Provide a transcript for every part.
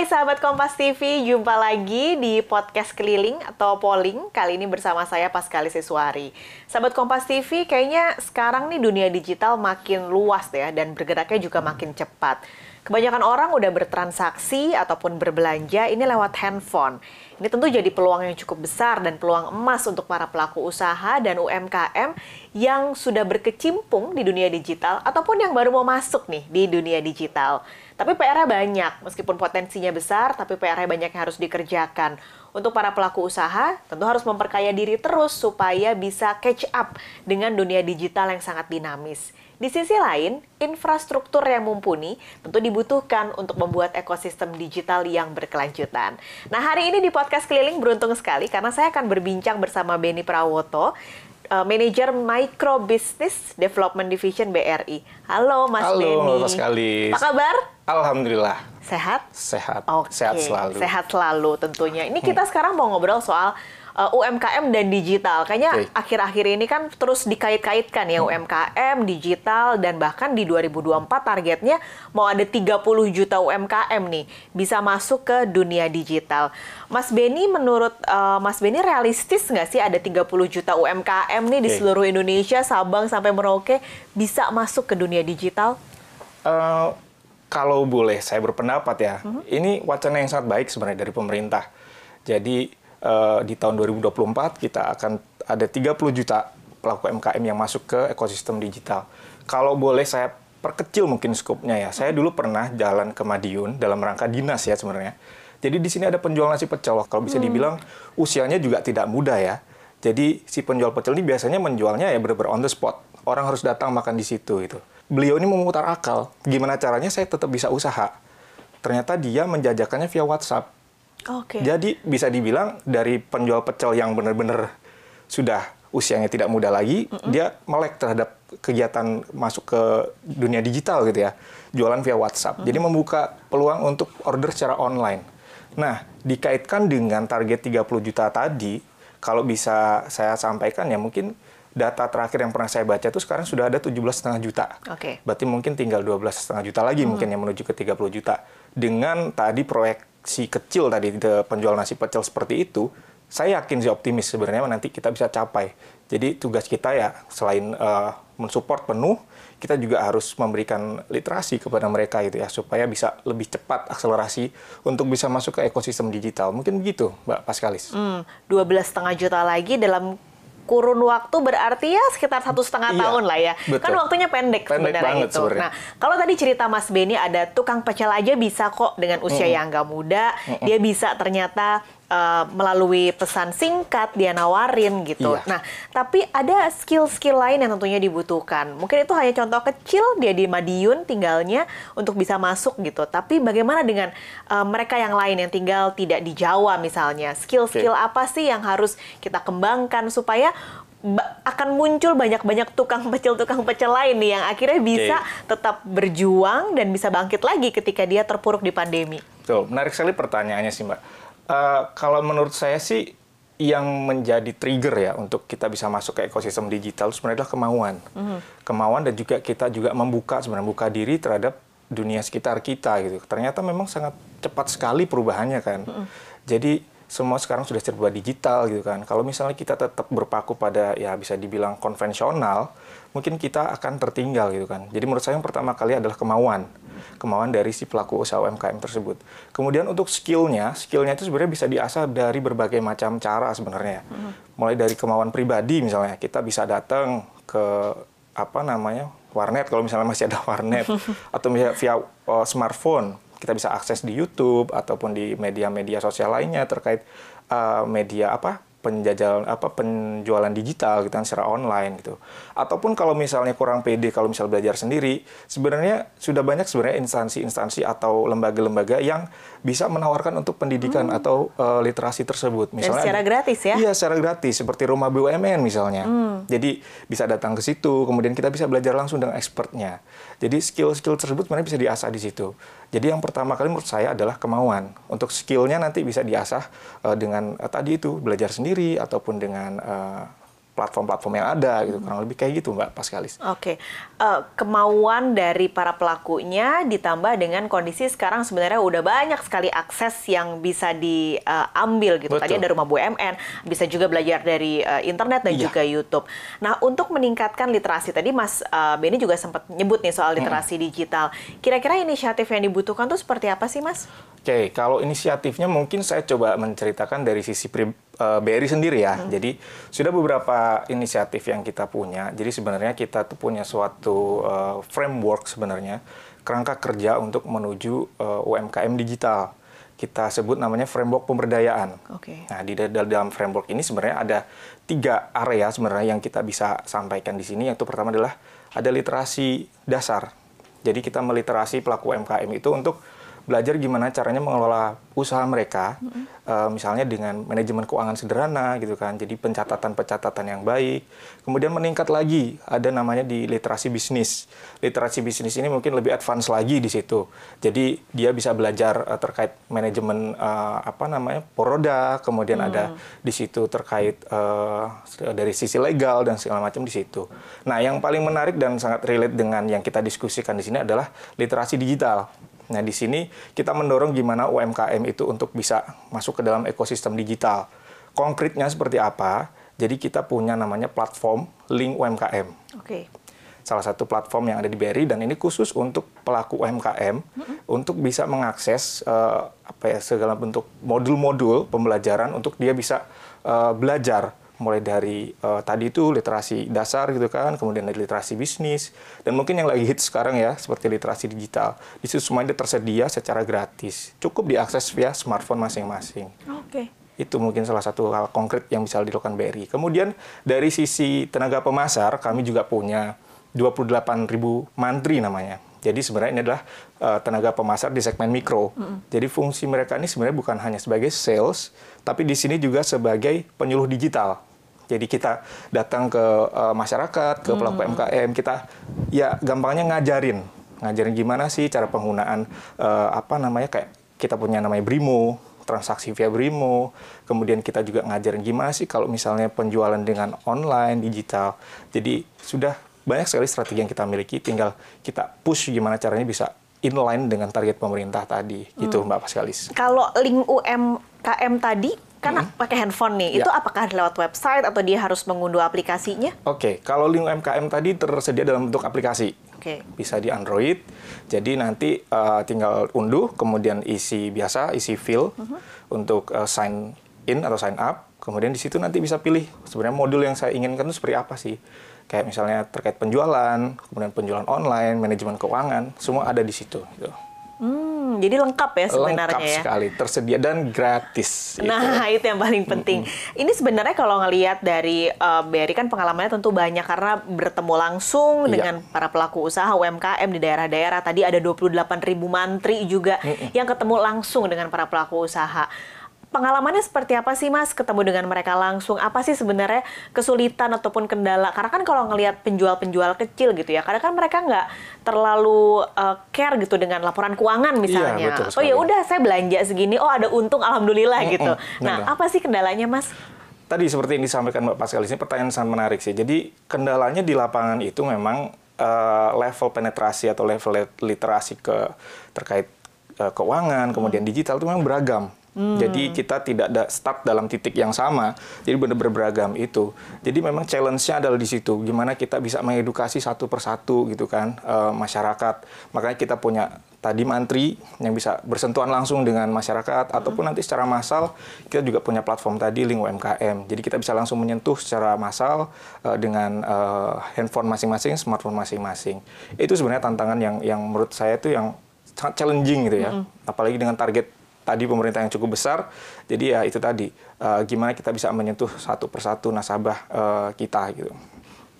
Hai sahabat Kompas TV, jumpa lagi di podcast keliling atau polling. Kali ini bersama saya Paskali Siswari. Sahabat Kompas TV, kayaknya sekarang nih dunia digital makin luas ya dan bergeraknya juga makin cepat. Kebanyakan orang udah bertransaksi ataupun berbelanja ini lewat handphone. Ini tentu jadi peluang yang cukup besar dan peluang emas untuk para pelaku usaha dan UMKM yang sudah berkecimpung di dunia digital ataupun yang baru mau masuk nih di dunia digital. Tapi PR-nya banyak, meskipun potensinya besar, tapi PR-nya banyak yang harus dikerjakan. Untuk para pelaku usaha, tentu harus memperkaya diri terus supaya bisa catch up dengan dunia digital yang sangat dinamis. Di sisi lain, infrastruktur yang mumpuni tentu dibutuhkan untuk membuat ekosistem digital yang berkelanjutan. Nah, hari ini di podcast keliling beruntung sekali karena saya akan berbincang bersama Beni Prawoto, uh, Manager Micro Business Development Division BRI. Halo Mas Halo, Beni. Halo Mas Kalis. Apa kabar? Alhamdulillah. Sehat? Sehat. Oke, Sehat selalu. Hmm. Sehat selalu tentunya. Ini kita sekarang mau ngobrol soal uh, UMKM dan digital. Kayaknya Oke. akhir-akhir ini kan terus dikait-kaitkan ya UMKM, digital dan bahkan di 2024 targetnya mau ada 30 juta UMKM nih bisa masuk ke dunia digital. Mas Beni menurut uh, Mas Beni realistis nggak sih ada 30 juta UMKM nih di Oke. seluruh Indonesia Sabang sampai Merauke bisa masuk ke dunia digital? Eh, kalau boleh saya berpendapat ya, Mhm. ini wacana yang sangat baik sebenarnya dari pemerintah. Jadi eh, di tahun 2024 kita akan ada 30 juta pelaku MKM yang masuk ke ekosistem digital. Kalau boleh saya perkecil mungkin skopnya ya. Saya dulu pernah jalan ke Madiun dalam rangka dinas ya sebenarnya. Jadi di sini ada penjual nasi pecel. Kalau bisa dibilang usianya juga tidak muda ya. Jadi si penjual pecel ini biasanya menjualnya ya benar-benar on the spot. Orang harus datang makan di situ itu. Beliau ini memutar akal. Gimana caranya saya tetap bisa usaha. Ternyata dia menjajakannya via WhatsApp. Oke. Jadi bisa dibilang dari penjual pecel yang benar-benar sudah usianya tidak muda lagi, dia melek terhadap kegiatan masuk ke dunia digital gitu ya, jualan via WhatsApp. Jadi membuka peluang untuk order secara online. Nah, dikaitkan dengan target 30 juta tadi, kalau bisa saya sampaikan ya mungkin data terakhir yang pernah saya baca itu sekarang sudah ada 17,5 juta. Oke. Berarti mungkin tinggal 12,5 juta lagi mungkin yang menuju ke 30 juta. Dengan tadi proyeksi kecil tadi penjual nasi pecel seperti itu, saya yakin sih optimis sebenarnya nanti kita bisa capai. Jadi tugas kita ya selain eh, mensupport penuh, kita juga harus memberikan literasi kepada mereka gitu ya supaya bisa lebih cepat akselerasi untuk bisa masuk ke ekosistem digital. Mungkin begitu, Mbak Paskalis. Hmm, 12,5 juta lagi dalam kurun waktu berarti ya sekitar satu setengah Iya, tahun lah ya. betul. Kan waktunya pendek, Pendek sebenarnya banget itu. sebenarnya. Nah, kalau tadi cerita Mas Beni ada tukang pecel aja bisa kok dengan usia yang nggak muda, dia bisa ternyata eh, melalui pesan singkat dia nawarin gitu. Iya. Nah, tapi ada skill-skill lain yang tentunya dibutuhkan. Mungkin itu hanya contoh kecil dia di Madiun tinggalnya untuk bisa masuk gitu. Tapi bagaimana dengan eh, mereka yang lain yang tinggal tidak di Jawa misalnya? Skill-skill apa sih yang harus kita kembangkan supaya ba- akan muncul banyak-banyak tukang pecel tukang pecel lain nih yang akhirnya bisa tetap berjuang dan bisa bangkit lagi ketika dia terpuruk di pandemi. Betul, menarik sekali pertanyaannya sih Mbak. Eh, kalau menurut saya sih yang menjadi trigger ya untuk kita bisa masuk ke ekosistem digital sebenarnya adalah kemauan. Kemauan dan juga kita juga membuka sebenarnya buka diri terhadap dunia sekitar kita gitu. Ternyata memang sangat cepat sekali perubahannya kan. Jadi semua sekarang sudah serba digital gitu kan. Kalau misalnya kita tetap berpaku pada ya bisa dibilang konvensional, mungkin kita akan tertinggal gitu kan. Jadi menurut saya yang pertama kali adalah kemauan. Kemauan dari si pelaku usaha UMKM tersebut. Kemudian untuk skillnya, skillnya itu sebenarnya bisa diasah dari berbagai macam cara sebenarnya. Mulai dari kemauan pribadi misalnya, kita bisa datang ke apa namanya warnet kalau misalnya masih ada warnet atau misalnya via uh, smartphone kita bisa akses di YouTube ataupun di media-media sosial lainnya terkait uh, media apa penjajal apa penjualan digital gitu kan secara online gitu. Ataupun kalau misalnya kurang pede kalau misal belajar sendiri, sebenarnya sudah banyak sebenarnya instansi-instansi atau lembaga-lembaga yang bisa menawarkan untuk pendidikan atau uh, literasi tersebut. Dan secara gratis ya? Iya, secara gratis seperti rumah BUMN misalnya. Jadi bisa datang ke situ, kemudian kita bisa belajar langsung dengan expertnya. Jadi skill-skill tersebut sebenarnya bisa diasah di situ. Jadi yang pertama kali menurut saya adalah kemauan. Untuk skillnya nanti bisa diasah eh, dengan eh, tadi itu belajar sendiri ataupun dengan eh, platform-platform yang ada gitu kurang lebih kayak gitu mbak Paskalis. Oke, uh, kemauan dari para pelakunya ditambah dengan kondisi sekarang sebenarnya udah banyak sekali akses yang bisa diambil gitu. Betul. Tadi ada rumah BUMN, bisa juga belajar dari uh, internet dan iya. juga YouTube. Nah untuk meningkatkan literasi tadi Mas uh, Benny juga sempat nyebut nih soal literasi hmm. digital. Kira-kira inisiatif yang dibutuhkan tuh seperti apa sih Mas? Oke, kalau inisiatifnya mungkin saya coba menceritakan dari sisi pri, uh, BRI sendiri ya. Hmm. Jadi sudah beberapa inisiatif yang kita punya. Jadi sebenarnya kita tuh punya suatu uh, framework sebenarnya kerangka kerja untuk menuju uh, UMKM digital. Kita sebut namanya framework pemberdayaan. Okay. Nah di dalam framework ini sebenarnya ada tiga area sebenarnya yang kita bisa sampaikan di sini. Yang pertama adalah ada literasi dasar. Jadi kita meliterasi pelaku UMKM itu untuk belajar gimana caranya mengelola usaha mereka, mm-hmm. uh, misalnya dengan manajemen keuangan sederhana gitu kan, jadi pencatatan-pencatatan yang baik. Kemudian meningkat lagi, ada namanya di literasi bisnis. Literasi bisnis ini mungkin lebih advance lagi di situ. Jadi dia bisa belajar uh, terkait manajemen uh, apa namanya poroda, kemudian mm. ada di situ terkait uh, dari sisi legal dan segala macam di situ. Nah, yang paling menarik dan sangat relate dengan yang kita diskusikan di sini adalah literasi digital. Nah, di sini kita mendorong gimana UMKM itu untuk bisa masuk ke dalam ekosistem digital. Konkretnya seperti apa? Jadi kita punya namanya platform Link UMKM. Oke. Okay. Salah satu platform yang ada di BRI dan ini khusus untuk pelaku UMKM mm -hmm. untuk bisa mengakses uh, apa ya segala bentuk modul-modul pembelajaran untuk dia bisa uh, belajar mulai dari uh, tadi itu literasi dasar gitu kan, kemudian dari literasi bisnis, dan mungkin yang lagi hit sekarang ya seperti literasi digital. Di situ semuanya tersedia secara gratis, cukup diakses via smartphone masing-masing. Oke. Okay. Itu mungkin salah satu hal konkret yang bisa dilakukan BRI. Kemudian dari sisi tenaga pemasar, kami juga punya 28.000 mantri namanya. Jadi sebenarnya ini adalah uh, tenaga pemasar di segmen mikro. Mm -hmm. Jadi fungsi mereka ini sebenarnya bukan hanya sebagai sales, tapi di sini juga sebagai penyuluh digital. Jadi kita datang ke uh, masyarakat, ke pelaku hmm. MKM, kita ya gampangnya ngajarin, ngajarin gimana sih cara penggunaan uh, apa namanya kayak kita punya namanya Brimo, transaksi via Brimo. Kemudian kita juga ngajarin gimana sih kalau misalnya penjualan dengan online digital. Jadi sudah banyak sekali strategi yang kita miliki, tinggal kita push gimana caranya bisa inline dengan target pemerintah tadi, gitu hmm. Mbak Paskalis. Kalau link UMKM tadi kan hmm. pakai handphone nih, ya. itu apakah lewat website atau dia harus mengunduh aplikasinya? Oke, okay. kalau link UMKM tadi tersedia dalam bentuk aplikasi. Okay. Bisa di Android. Jadi nanti uh, tinggal unduh, kemudian isi biasa, isi fill uh mhm. -huh. untuk uh, sign in atau sign up. Kemudian di situ nanti bisa pilih sebenarnya modul yang saya inginkan itu seperti apa sih. Kayak misalnya terkait penjualan, kemudian penjualan online, manajemen keuangan, semua ada di situ. Gitu. Hmm, jadi lengkap ya sebenarnya lengkap ya. sekali, tersedia dan gratis. Nah, itu, itu yang paling penting. -hmm. Ini sebenarnya kalau ngelihat dari uh, BRI kan pengalamannya tentu banyak karena bertemu langsung iya. dengan para pelaku usaha UMKM di daerah-daerah. Tadi ada 28 ribu mantri juga -hmm. yang ketemu langsung dengan para pelaku usaha pengalamannya seperti apa sih Mas ketemu dengan mereka langsung? Apa sih sebenarnya kesulitan ataupun kendala? Karena kan kalau ngelihat penjual-penjual kecil gitu ya, kadang kan mereka nggak terlalu uh, care gitu dengan laporan keuangan iya, misalnya. Iya, oh ya udah saya belanja segini, oh ada untung alhamdulillah mm -mm, gitu. Nah, apa sih kendalanya Mas? Tadi seperti yang disampaikan Mbak Pascal ini pertanyaan sangat menarik sih. Jadi kendalanya di lapangan itu memang uh, level penetrasi atau level literasi ke terkait uh, keuangan, kemudian hmm. digital itu memang beragam Hmm. Jadi kita tidak ada start dalam titik yang sama. Jadi benar-benar beragam itu. Jadi memang challenge-nya adalah di situ. Gimana kita bisa mengedukasi satu persatu gitu kan e, masyarakat. Makanya kita punya tadi mantri yang bisa bersentuhan langsung dengan masyarakat hmm. ataupun nanti secara massal kita juga punya platform tadi link UMKM. Jadi kita bisa langsung menyentuh secara massal e, dengan e, handphone masing-masing, smartphone masing-masing. Itu sebenarnya tantangan yang yang menurut saya itu yang sangat challenging gitu ya. Hmm. Apalagi dengan target tadi pemerintah yang cukup besar. Jadi ya itu tadi uh, gimana kita bisa menyentuh satu persatu nasabah uh, kita gitu.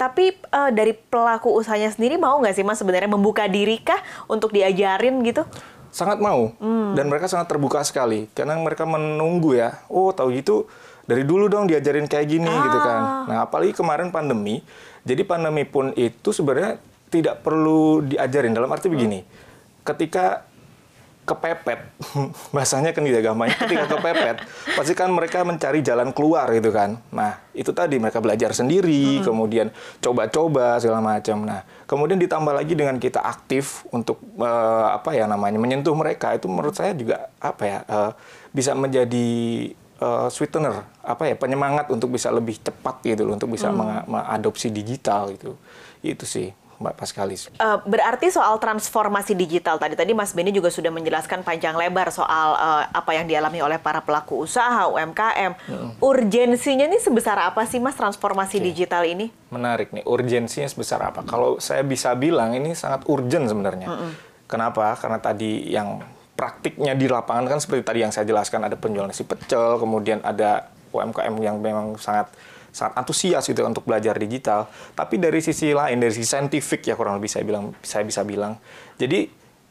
Tapi uh, dari pelaku usahanya sendiri mau nggak sih mas sebenarnya membuka diri kah untuk diajarin gitu? Sangat mau hmm. dan mereka sangat terbuka sekali karena mereka menunggu ya. Oh tahu gitu dari dulu dong diajarin kayak gini ah. gitu kan. Nah apalagi kemarin pandemi. Jadi pandemi pun itu sebenarnya tidak perlu diajarin dalam arti begini. Ketika kepepet, bahasanya kan tidak gampangnya ketika kepepet, pasti kan mereka mencari jalan keluar gitu kan. Nah, itu tadi mereka belajar sendiri, hmm. kemudian coba-coba segala macam. Nah, kemudian ditambah lagi dengan kita aktif untuk uh, apa ya namanya menyentuh mereka itu menurut saya juga apa ya uh, bisa menjadi uh, sweetener apa ya penyemangat untuk bisa lebih cepat gitu loh untuk bisa hmm. mengadopsi digital gitu. Itu sih. Mbak Paskalis. Uh, berarti soal transformasi digital tadi tadi Mas Beni juga sudah menjelaskan panjang lebar soal uh, apa yang dialami oleh para pelaku usaha UMKM. Hmm. Urgensinya ini sebesar apa sih Mas transformasi okay. digital ini? Menarik nih, urgensinya sebesar apa? Kalau saya bisa bilang ini sangat urgent sebenarnya. Hmm. Kenapa? Karena tadi yang praktiknya di lapangan kan seperti tadi yang saya jelaskan ada penjual nasi pecel, kemudian ada UMKM yang memang sangat sangat antusias gitu untuk belajar digital. Tapi dari sisi lain, dari sisi saintifik ya kurang lebih saya bilang, saya bisa bilang. Jadi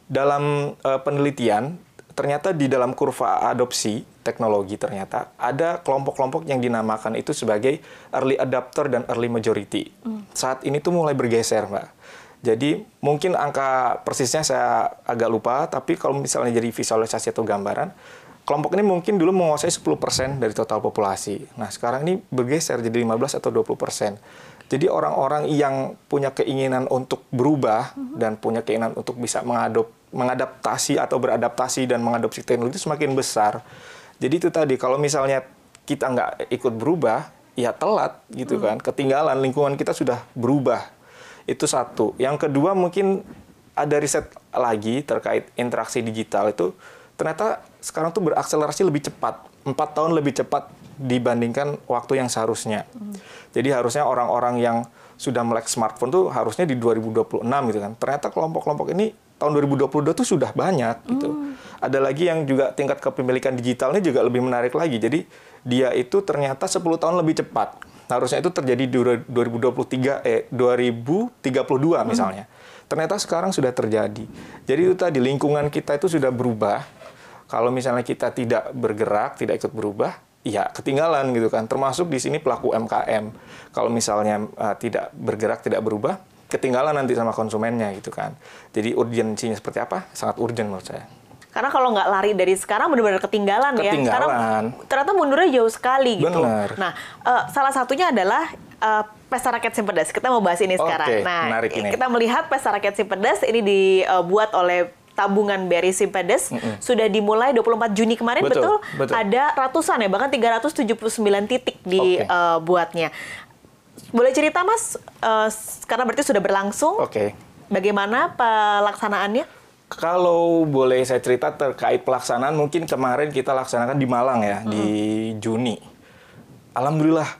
dalam uh, penelitian ternyata di dalam kurva adopsi teknologi ternyata ada kelompok-kelompok yang dinamakan itu sebagai early adapter dan early majority. Hmm. Saat ini tuh mulai bergeser, Mbak. Jadi mungkin angka persisnya saya agak lupa, tapi kalau misalnya jadi visualisasi atau gambaran, kelompok ini mungkin dulu menguasai 10% dari total populasi. Nah, sekarang ini bergeser jadi 15 atau 20%. Jadi orang-orang yang punya keinginan untuk berubah -hmm. dan punya keinginan untuk bisa mengadop, mengadaptasi atau beradaptasi dan mengadopsi teknologi itu semakin besar. Jadi itu tadi, kalau misalnya kita nggak ikut berubah, ya telat gitu mm. kan, ketinggalan lingkungan kita sudah berubah. Itu satu. Yang kedua mungkin ada riset lagi terkait interaksi digital itu ternyata sekarang tuh berakselerasi lebih cepat, empat tahun lebih cepat dibandingkan waktu yang seharusnya. Hmm. Jadi harusnya orang-orang yang sudah melek smartphone tuh harusnya di 2026 gitu kan. Ternyata kelompok-kelompok ini tahun 2022 tuh sudah banyak gitu. Hmm. Ada lagi yang juga tingkat kepemilikan digitalnya juga lebih menarik lagi. Jadi dia itu ternyata 10 tahun lebih cepat. Harusnya itu terjadi di 2023 eh 2032 misalnya. Hmm. Ternyata sekarang sudah terjadi. Jadi itu tadi lingkungan kita itu sudah berubah kalau misalnya kita tidak bergerak, tidak ikut berubah, ya ketinggalan gitu kan. Termasuk di sini pelaku MKM. Kalau misalnya uh, tidak bergerak, tidak berubah, ketinggalan nanti sama konsumennya gitu kan. Jadi urgensinya seperti apa? Sangat urgent menurut saya. Karena kalau nggak lari dari sekarang benar-benar ketinggalan, ketinggalan ya. Karena ternyata mundurnya jauh sekali gitu. Benar. Nah, uh, salah satunya adalah uh, Pesta Rakyat Simpedes. Kita mau bahas ini sekarang. Okay, nah, ini. kita melihat Pesta Rakyat Simpedes ini dibuat oleh tabungan BRI Simpedes mm -hmm. sudah dimulai 24 Juni kemarin betul, betul, betul. ada ratusan ya bahkan 379 titik dibuatnya. Okay. Uh, Boleh cerita Mas uh, karena berarti sudah berlangsung. Oke. Okay. Bagaimana pelaksanaannya? Kalau boleh saya cerita terkait pelaksanaan, mungkin kemarin kita laksanakan di Malang ya, hmm. di Juni. Alhamdulillah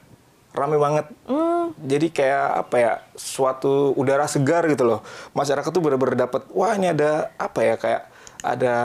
rame banget. Mm. Jadi kayak apa ya suatu udara segar gitu loh. Masyarakat tuh benar-benar dapat wah ini ada apa ya kayak ada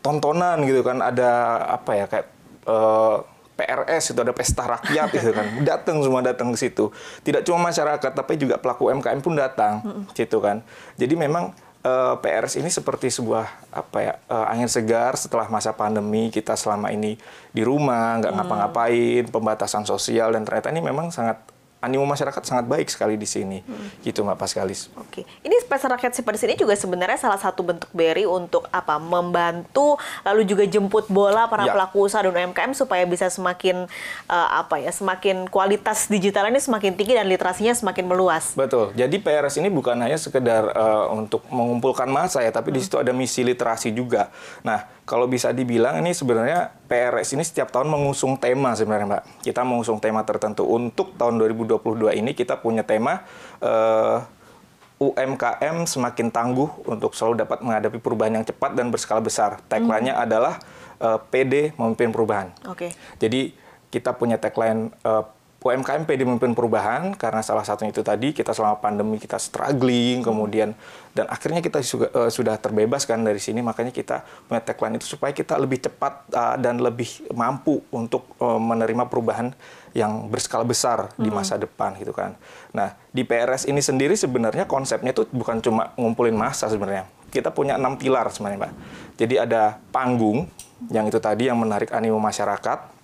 tontonan gitu kan, ada apa ya kayak uh, eh, PRS itu ada pesta rakyat gitu kan. Datang semua datang ke situ. Tidak cuma masyarakat tapi juga pelaku UMKM pun datang mm situ kan. Jadi memang uh, eh, PRS ini seperti sebuah apa ya uh, angin segar setelah masa pandemi kita selama ini di rumah nggak hmm. ngapa-ngapain pembatasan sosial dan ternyata ini memang sangat animo masyarakat sangat baik sekali di sini. Hmm. Gitu Mbak Paskalis. Oke. Ini Pasar Rakyat seperti ini juga sebenarnya salah satu bentuk BRI untuk apa? Membantu lalu juga jemput bola para ya. pelaku usaha dan UMKM supaya bisa semakin uh, apa ya? Semakin kualitas digital ini semakin tinggi dan literasinya semakin meluas. Betul. Jadi PRS ini bukan hanya sekedar uh, untuk mengumpulkan massa ya, tapi hmm. di situ ada misi literasi juga. Nah, kalau bisa dibilang ini sebenarnya PRS ini setiap tahun mengusung tema sebenarnya Mbak. Kita mengusung tema tertentu. Untuk tahun 2022 ini kita punya tema uh, eh, UMKM semakin tangguh untuk selalu dapat menghadapi perubahan yang cepat dan berskala besar. Tagline-nya hmm. adalah uh, eh, PD memimpin perubahan. Oke. Okay. Jadi kita punya tagline uh, UMKM PD memimpin perubahan karena salah satunya itu tadi kita selama pandemi kita struggling kemudian dan akhirnya kita juga, uh, sudah terbebaskan dari sini makanya kita punya tagline itu supaya kita lebih cepat uh, dan lebih mampu untuk uh, menerima perubahan yang berskala besar di masa depan gitu kan. Nah di PRS ini sendiri sebenarnya konsepnya itu bukan cuma ngumpulin masa sebenarnya. Kita punya enam pilar sebenarnya mbak. Jadi ada panggung yang itu tadi yang menarik animo masyarakat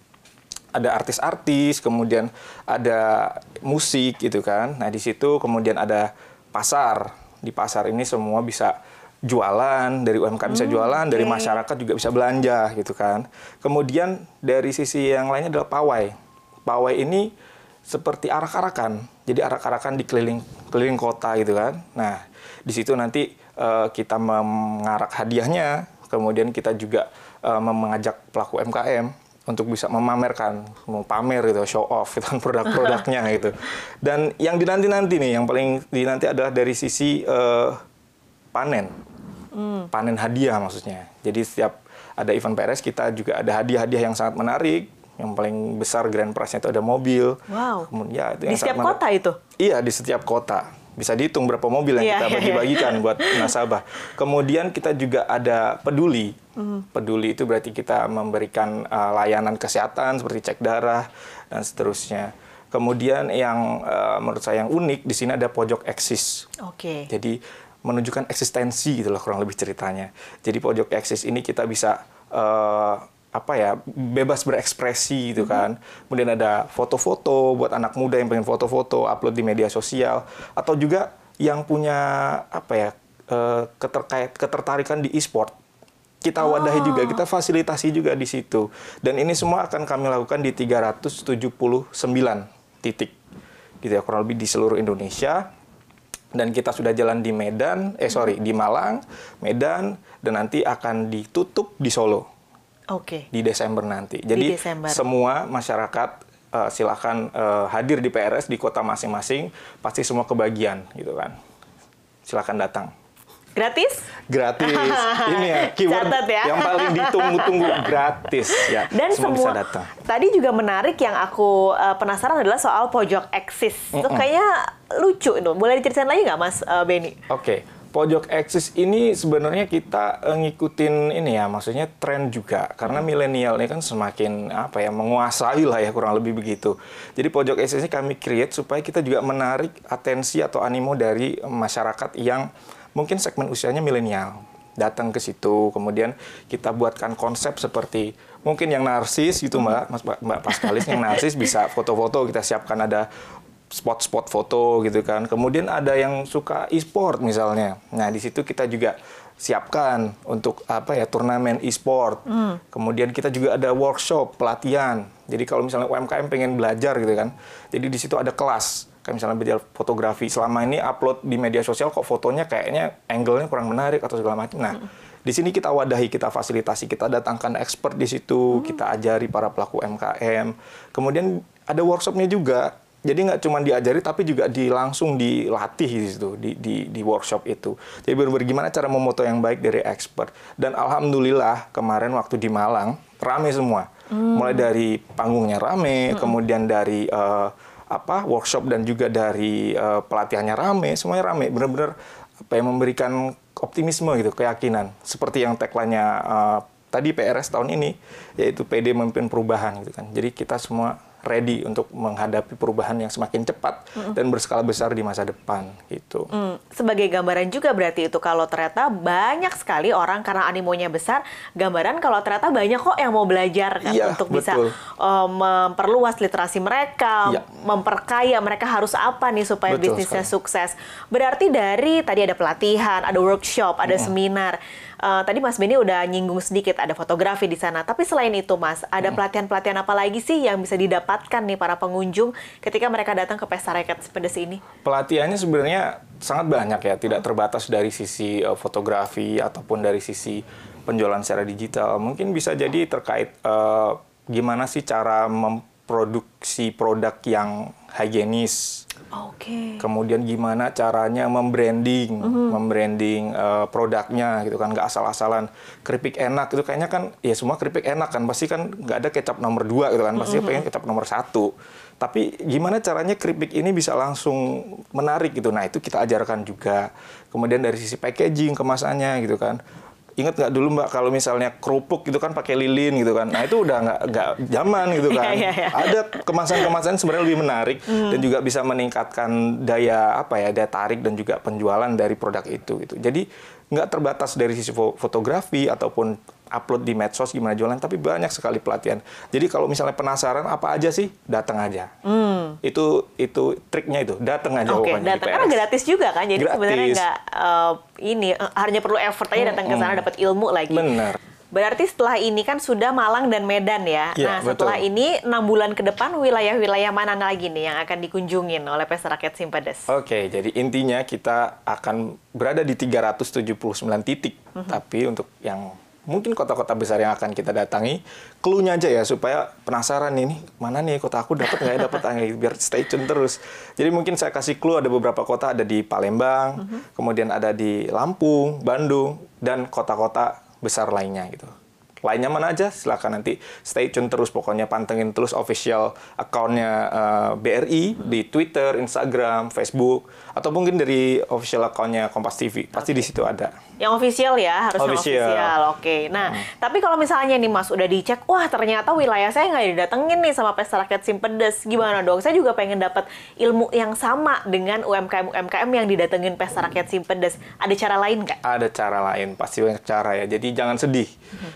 ada artis-artis, kemudian ada musik gitu kan. Nah, di situ kemudian ada pasar. Di pasar ini semua bisa jualan, dari UMKM bisa jualan, dari masyarakat juga bisa belanja gitu kan. Kemudian dari sisi yang lainnya adalah pawai. Pawai ini seperti arak-arakan. Jadi arak-arakan di keliling keliling kota gitu kan. Nah, di situ nanti uh, kita mengarak hadiahnya, kemudian kita juga uh, mengajak pelaku UMKM untuk bisa memamerkan, mau pamer gitu, show off gitu kan produk-produknya gitu. Dan yang dinanti-nanti nih, yang paling dinanti adalah dari sisi uh, panen hmm. panen hadiah maksudnya. Jadi setiap ada event PRS kita juga ada hadiah-hadiah yang sangat menarik. Yang paling besar grand prize-nya itu ada mobil. Wow. Kemudian, ya, itu di setiap kota itu? Iya, di setiap kota. Bisa dihitung berapa mobil yang yeah, kita bagi-bagikan buat nasabah. Kemudian kita juga ada peduli. Mm. Peduli itu berarti kita memberikan uh, layanan kesehatan seperti cek darah dan seterusnya. Kemudian yang uh, menurut saya yang unik di sini ada pojok eksis. Oke. Okay. Jadi menunjukkan eksistensi gitu loh kurang lebih ceritanya. Jadi pojok eksis ini kita bisa uh, apa ya bebas berekspresi gitu mhm. kan. Kemudian ada foto-foto buat anak muda yang pengen foto-foto upload di media sosial atau juga yang punya apa ya uh, keterkait ketertarikan di e-sport kita wadahi oh. juga, kita fasilitasi juga di situ. Dan ini semua akan kami lakukan di 379 titik. Gitu ya, kurang lebih di seluruh Indonesia dan kita sudah jalan di Medan, eh sorry di Malang, Medan, dan nanti akan ditutup di Solo. Oke. Okay. Di Desember nanti. Jadi Desember. semua masyarakat uh, silakan uh, hadir di PRS di kota masing-masing, pasti semua kebagian gitu kan. Silakan datang. Gratis? Gratis. Ini ya keyword ya. yang paling ditunggu-tunggu gratis ya. Dan semua, semua bisa datang. Tadi juga menarik yang aku uh, penasaran adalah soal pojok eksis. Mm -mm. Itu kayaknya lucu itu. Boleh diceritain lagi nggak Mas uh, Benny? Oke. Okay. Pojok eksis ini sebenarnya kita uh, ngikutin ini ya, maksudnya tren juga. Karena milenial ini kan semakin apa ya menguasai lah ya kurang lebih begitu. Jadi pojok eksis ini kami create supaya kita juga menarik atensi atau animo dari masyarakat yang mungkin segmen usianya milenial. Datang ke situ kemudian kita buatkan konsep seperti mungkin yang narsis gitu mbak mas mbak Paskalis yang narsis bisa foto-foto kita siapkan ada spot-spot foto gitu kan kemudian ada yang suka e-sport misalnya nah di situ kita juga siapkan untuk apa ya turnamen e-sport. Hmm. Kemudian kita juga ada workshop pelatihan. Jadi kalau misalnya UMKM pengen belajar gitu kan, jadi di situ ada kelas kayak misalnya belajar fotografi selama ini upload di media sosial kok fotonya kayaknya angle-nya kurang menarik atau segala macam. Nah, hmm. di sini kita wadahi, kita fasilitasi, kita datangkan expert di situ, hmm. kita ajari para pelaku UMKM. Kemudian ada workshopnya juga. Jadi nggak cuma diajari tapi juga di langsung dilatih di situ di, di, di workshop itu. Jadi benar gimana cara memoto yang baik dari expert. Dan alhamdulillah kemarin waktu di Malang rame semua. Hmm. Mulai dari panggungnya rame, hmm. kemudian dari uh, apa workshop dan juga dari uh, pelatihannya rame, semuanya rame, benar-benar apa yang memberikan optimisme gitu, keyakinan. Seperti yang tagline-nya uh, tadi PRS tahun ini, yaitu PD memimpin perubahan gitu kan. Jadi kita semua ready untuk menghadapi perubahan yang semakin cepat mm -hmm. dan berskala besar di masa depan gitu. Mm. Sebagai gambaran juga berarti itu kalau ternyata banyak sekali orang karena animonya besar, gambaran kalau ternyata banyak kok yang mau belajar kan iya, untuk betul. bisa uh, memperluas literasi mereka, iya. memperkaya mereka harus apa nih supaya betul bisnisnya sekali. sukses. Berarti dari tadi ada pelatihan, ada workshop, ada mm -hmm. seminar uh, tadi Mas Beni udah nyinggung sedikit ada fotografi di sana. Tapi selain itu Mas, ada hmm. pelatihan-pelatihan apa lagi sih yang bisa didapatkan nih para pengunjung ketika mereka datang ke Pesta Rakyat Sepedes ini? Pelatihannya sebenarnya sangat banyak ya, tidak terbatas dari sisi uh, fotografi ataupun dari sisi penjualan secara digital. Mungkin bisa jadi terkait uh, gimana sih cara memproduksi produk yang higienis Oke. Okay. Kemudian gimana caranya membranding, mm -hmm. membranding uh, produknya gitu kan, nggak asal-asalan. Keripik enak itu kayaknya kan, ya semua keripik enak kan, pasti kan nggak ada kecap nomor dua gitu kan, pasti mm -hmm. pengen kecap nomor satu. Tapi gimana caranya keripik ini bisa langsung menarik gitu, nah itu kita ajarkan juga. Kemudian dari sisi packaging, kemasannya gitu kan ingat nggak dulu mbak kalau misalnya kerupuk gitu kan pakai lilin gitu kan nah itu udah nggak nggak zaman gitu kan yeah, yeah, yeah. ada kemasan-kemasan sebenarnya lebih menarik mm. dan juga bisa meningkatkan daya apa ya daya tarik dan juga penjualan dari produk itu gitu jadi nggak terbatas dari sisi fotografi ataupun upload di medsos gimana jualan, tapi banyak sekali pelatihan. Jadi kalau misalnya penasaran apa aja sih, datang aja. Hmm. Itu itu triknya itu, datang aja Oke, di datang karena gratis juga kan. Jadi Gratis. sebenarnya nggak eh, ini eh, hanya perlu effort aja datang ke sana Mm-mm. dapat ilmu lagi. Benar. Berarti setelah ini kan sudah Malang dan Medan ya. Iya, nah, setelah betul. ini enam bulan ke depan wilayah-wilayah mana lagi nih yang akan dikunjungin oleh Pesta Rakyat Simpedes? Oke, jadi intinya kita akan berada di 379 titik. Mhm. Tapi untuk yang mungkin kota-kota besar yang akan kita datangi, clue-nya aja ya supaya penasaran nih, mana nih kota aku dapat nggak ya dapat ah, biar stay tune terus. Jadi mungkin saya kasih clue ada beberapa kota ada di Palembang, Mhm. kemudian ada di Lampung, Bandung dan kota-kota besar lainnya gitu. Lainnya mana aja silakan nanti stay tune terus pokoknya pantengin terus official accountnya eh, BRI di Twitter, Instagram, Facebook atau mungkin dari official accountnya Kompas TV pasti di situ ada. Yang official ya, harus yang Official. official. Oke. Nah, tapi kalau misalnya nih Mas udah dicek, wah ternyata wilayah saya nggak didatengin nih sama Pesta Rakyat Simpedes. Gimana dong? Saya juga pengen dapat ilmu yang sama dengan UMKM-UMKM yang didatengin Pesta Rakyat Simpedes. Ada cara lain nggak? Ada cara lain, pasti banyak cara ya. Jadi jangan sedih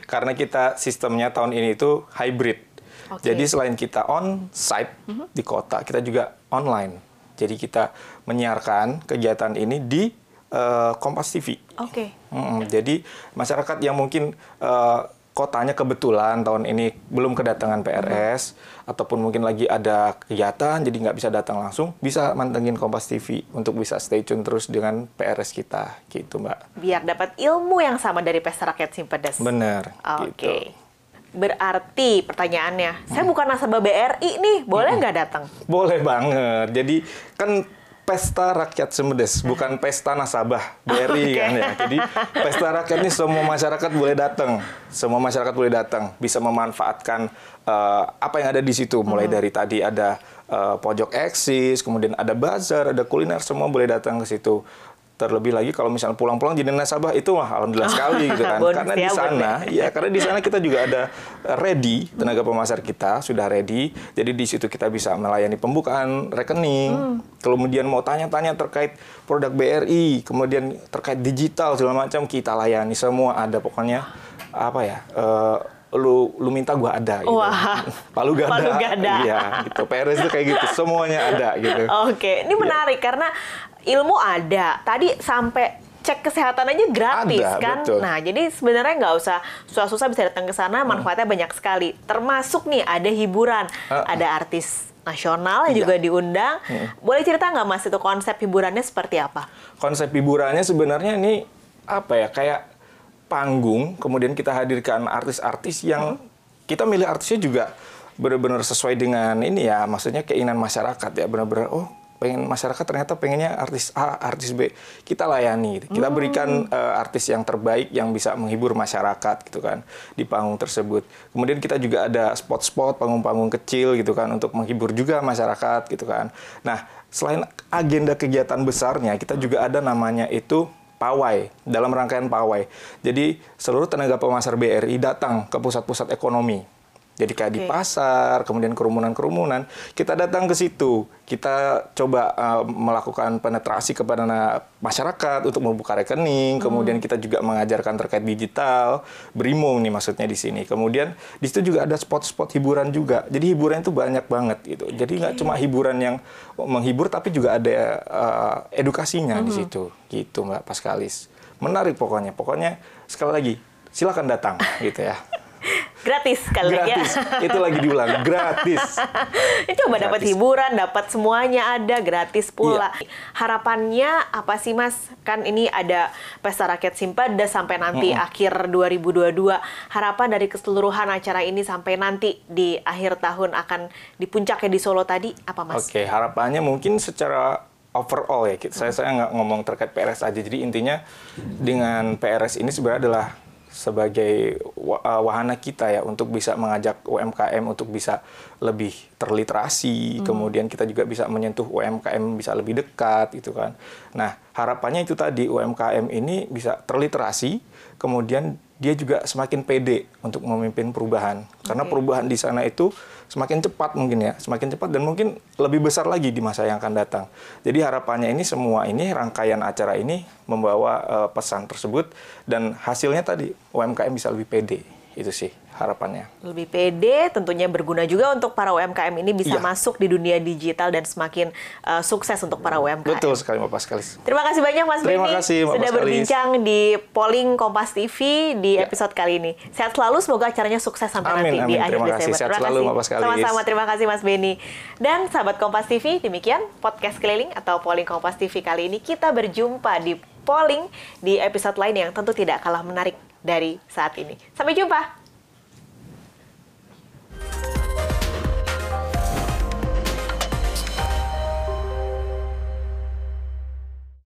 karena kita sistemnya tahun ini itu hybrid. Oke. Jadi selain kita on site di kota, kita juga online. Jadi kita menyiarkan kegiatan ini di eh, Kompas TV. Oke. Mm-mm. Jadi masyarakat yang mungkin eh, kotanya kebetulan tahun ini belum kedatangan PRS ataupun mungkin lagi ada kegiatan jadi nggak bisa datang langsung bisa mantengin Kompas TV untuk bisa stay tune terus dengan PRS kita gitu mbak. Biar dapat ilmu yang sama dari Pesta Rakyat Simpedes. Bener. Oke. Gitu. Berarti pertanyaannya, saya bukan nasabah BRI nih, boleh nggak datang? Boleh banget. Jadi kan pesta rakyat Semedes, bukan pesta nasabah BRI Oke. kan ya. Jadi pesta rakyat ini semua masyarakat boleh datang. Semua masyarakat boleh datang, bisa memanfaatkan eh, apa yang ada di situ. Mulai dari tadi ada eh, pojok eksis, kemudian ada bazar, ada kuliner, semua boleh datang ke situ. Terlebih lagi kalau misalnya pulang-pulang jadi nasabah itu wah alhamdulillah sekali gitu kan. Karena ya, di sana ya karena di sana kita juga ada ready tenaga pemasar kita sudah ready. Jadi di situ kita bisa melayani pembukaan rekening. Kemudian mau tanya-tanya terkait produk BRI, kemudian terkait digital segala macam kita layani semua ada pokoknya apa ya? eh, lu lu minta gua ada gitu. Wah. Palu gada. Palu gada. Iya, gitu. PRS itu kayak gitu, semuanya ada gitu. Oke, Iya. ini menarik karena ilmu ada. Tadi sampai cek kesehatan aja gratis Ada, kan. betul. Nah, jadi sebenarnya nggak usah susah-susah bisa datang ke sana, Hmm. manfaatnya banyak sekali. Termasuk nih ada hiburan, Uh-uh. ada artis nasional yang Iya. juga diundang. Boleh cerita nggak Mas itu konsep hiburannya seperti apa? konsep hiburannya sebenarnya ini apa ya kayak panggung kemudian kita hadirkan artis-artis yang kita milih artisnya juga benar-benar sesuai dengan ini ya maksudnya keinginan masyarakat ya benar-benar oh pengen masyarakat ternyata pengennya artis A, artis B, kita layani. gitu. Kita berikan eh, artis yang terbaik yang bisa menghibur masyarakat gitu kan di panggung tersebut. Kemudian kita juga ada spot-spot panggung-panggung kecil gitu kan untuk menghibur juga masyarakat gitu kan. Nah, selain agenda kegiatan besarnya, kita juga ada namanya itu pawai dalam rangkaian pawai. Jadi seluruh tenaga pemasar BRI datang ke pusat-pusat ekonomi. Jadi kayak di Oke. pasar, kemudian kerumunan-kerumunan, kita datang ke situ. Kita coba uh, melakukan penetrasi kepada masyarakat untuk membuka rekening, kemudian kita juga mengajarkan terkait digital, berimung nih maksudnya di sini. Kemudian di situ juga ada spot-spot hiburan juga. Jadi hiburan itu banyak banget gitu. Jadi nggak cuma hiburan yang menghibur, tapi juga ada uh, edukasinya di situ, gitu Mbak Paskalis. Menarik pokoknya. Pokoknya sekali lagi silakan datang gitu ya. Gratis lagi ya. Gratis. Itu lagi diulang, gratis. Coba dapat hiburan, dapat semuanya ada gratis pula. Iya. Harapannya apa sih Mas? Kan ini ada Pesta Rakyat Simpada sampai nanti akhir 2022. Harapan dari keseluruhan acara ini sampai nanti di akhir tahun akan di puncaknya di Solo tadi apa Mas? Oke, harapannya mungkin secara overall ya. Saya saya nggak ngomong terkait PRS aja. Jadi intinya dengan PRS ini sebenarnya adalah sebagai uh, wahana kita ya untuk bisa mengajak UMKM untuk bisa lebih terliterasi, kemudian kita juga bisa menyentuh UMKM bisa lebih dekat gitu kan. Nah, harapannya itu tadi UMKM ini bisa terliterasi, kemudian dia juga semakin pede untuk memimpin perubahan. Karena Oke. perubahan di sana itu semakin cepat mungkin ya, semakin cepat dan mungkin lebih besar lagi di masa yang akan datang. Jadi harapannya ini semua ini rangkaian acara ini membawa eh, pesan tersebut dan hasilnya tadi UMKM bisa lebih pede. Itu sih harapannya. lebih pede, tentunya berguna juga untuk para UMKM ini bisa Iya. masuk di dunia digital dan semakin uh, sukses untuk para UMKM. Betul sekali Bapak sekali. Terima kasih banyak Mas Terima Beni kasih, Mbak sudah Paskalis. berbincang di polling Kompas TV di Ya. episode kali ini. Sehat selalu, semoga acaranya sukses sampai Amin, nanti di amin. akhir Terima kasih. Desember. Sehat terima selalu, kasih. Mbak Paskalis. Sama-sama, terima kasih Mas Beni. Dan sahabat Kompas TV, demikian podcast keliling atau polling Kompas TV kali ini kita berjumpa di polling di episode lain yang tentu tidak kalah menarik dari saat ini. Sampai jumpa.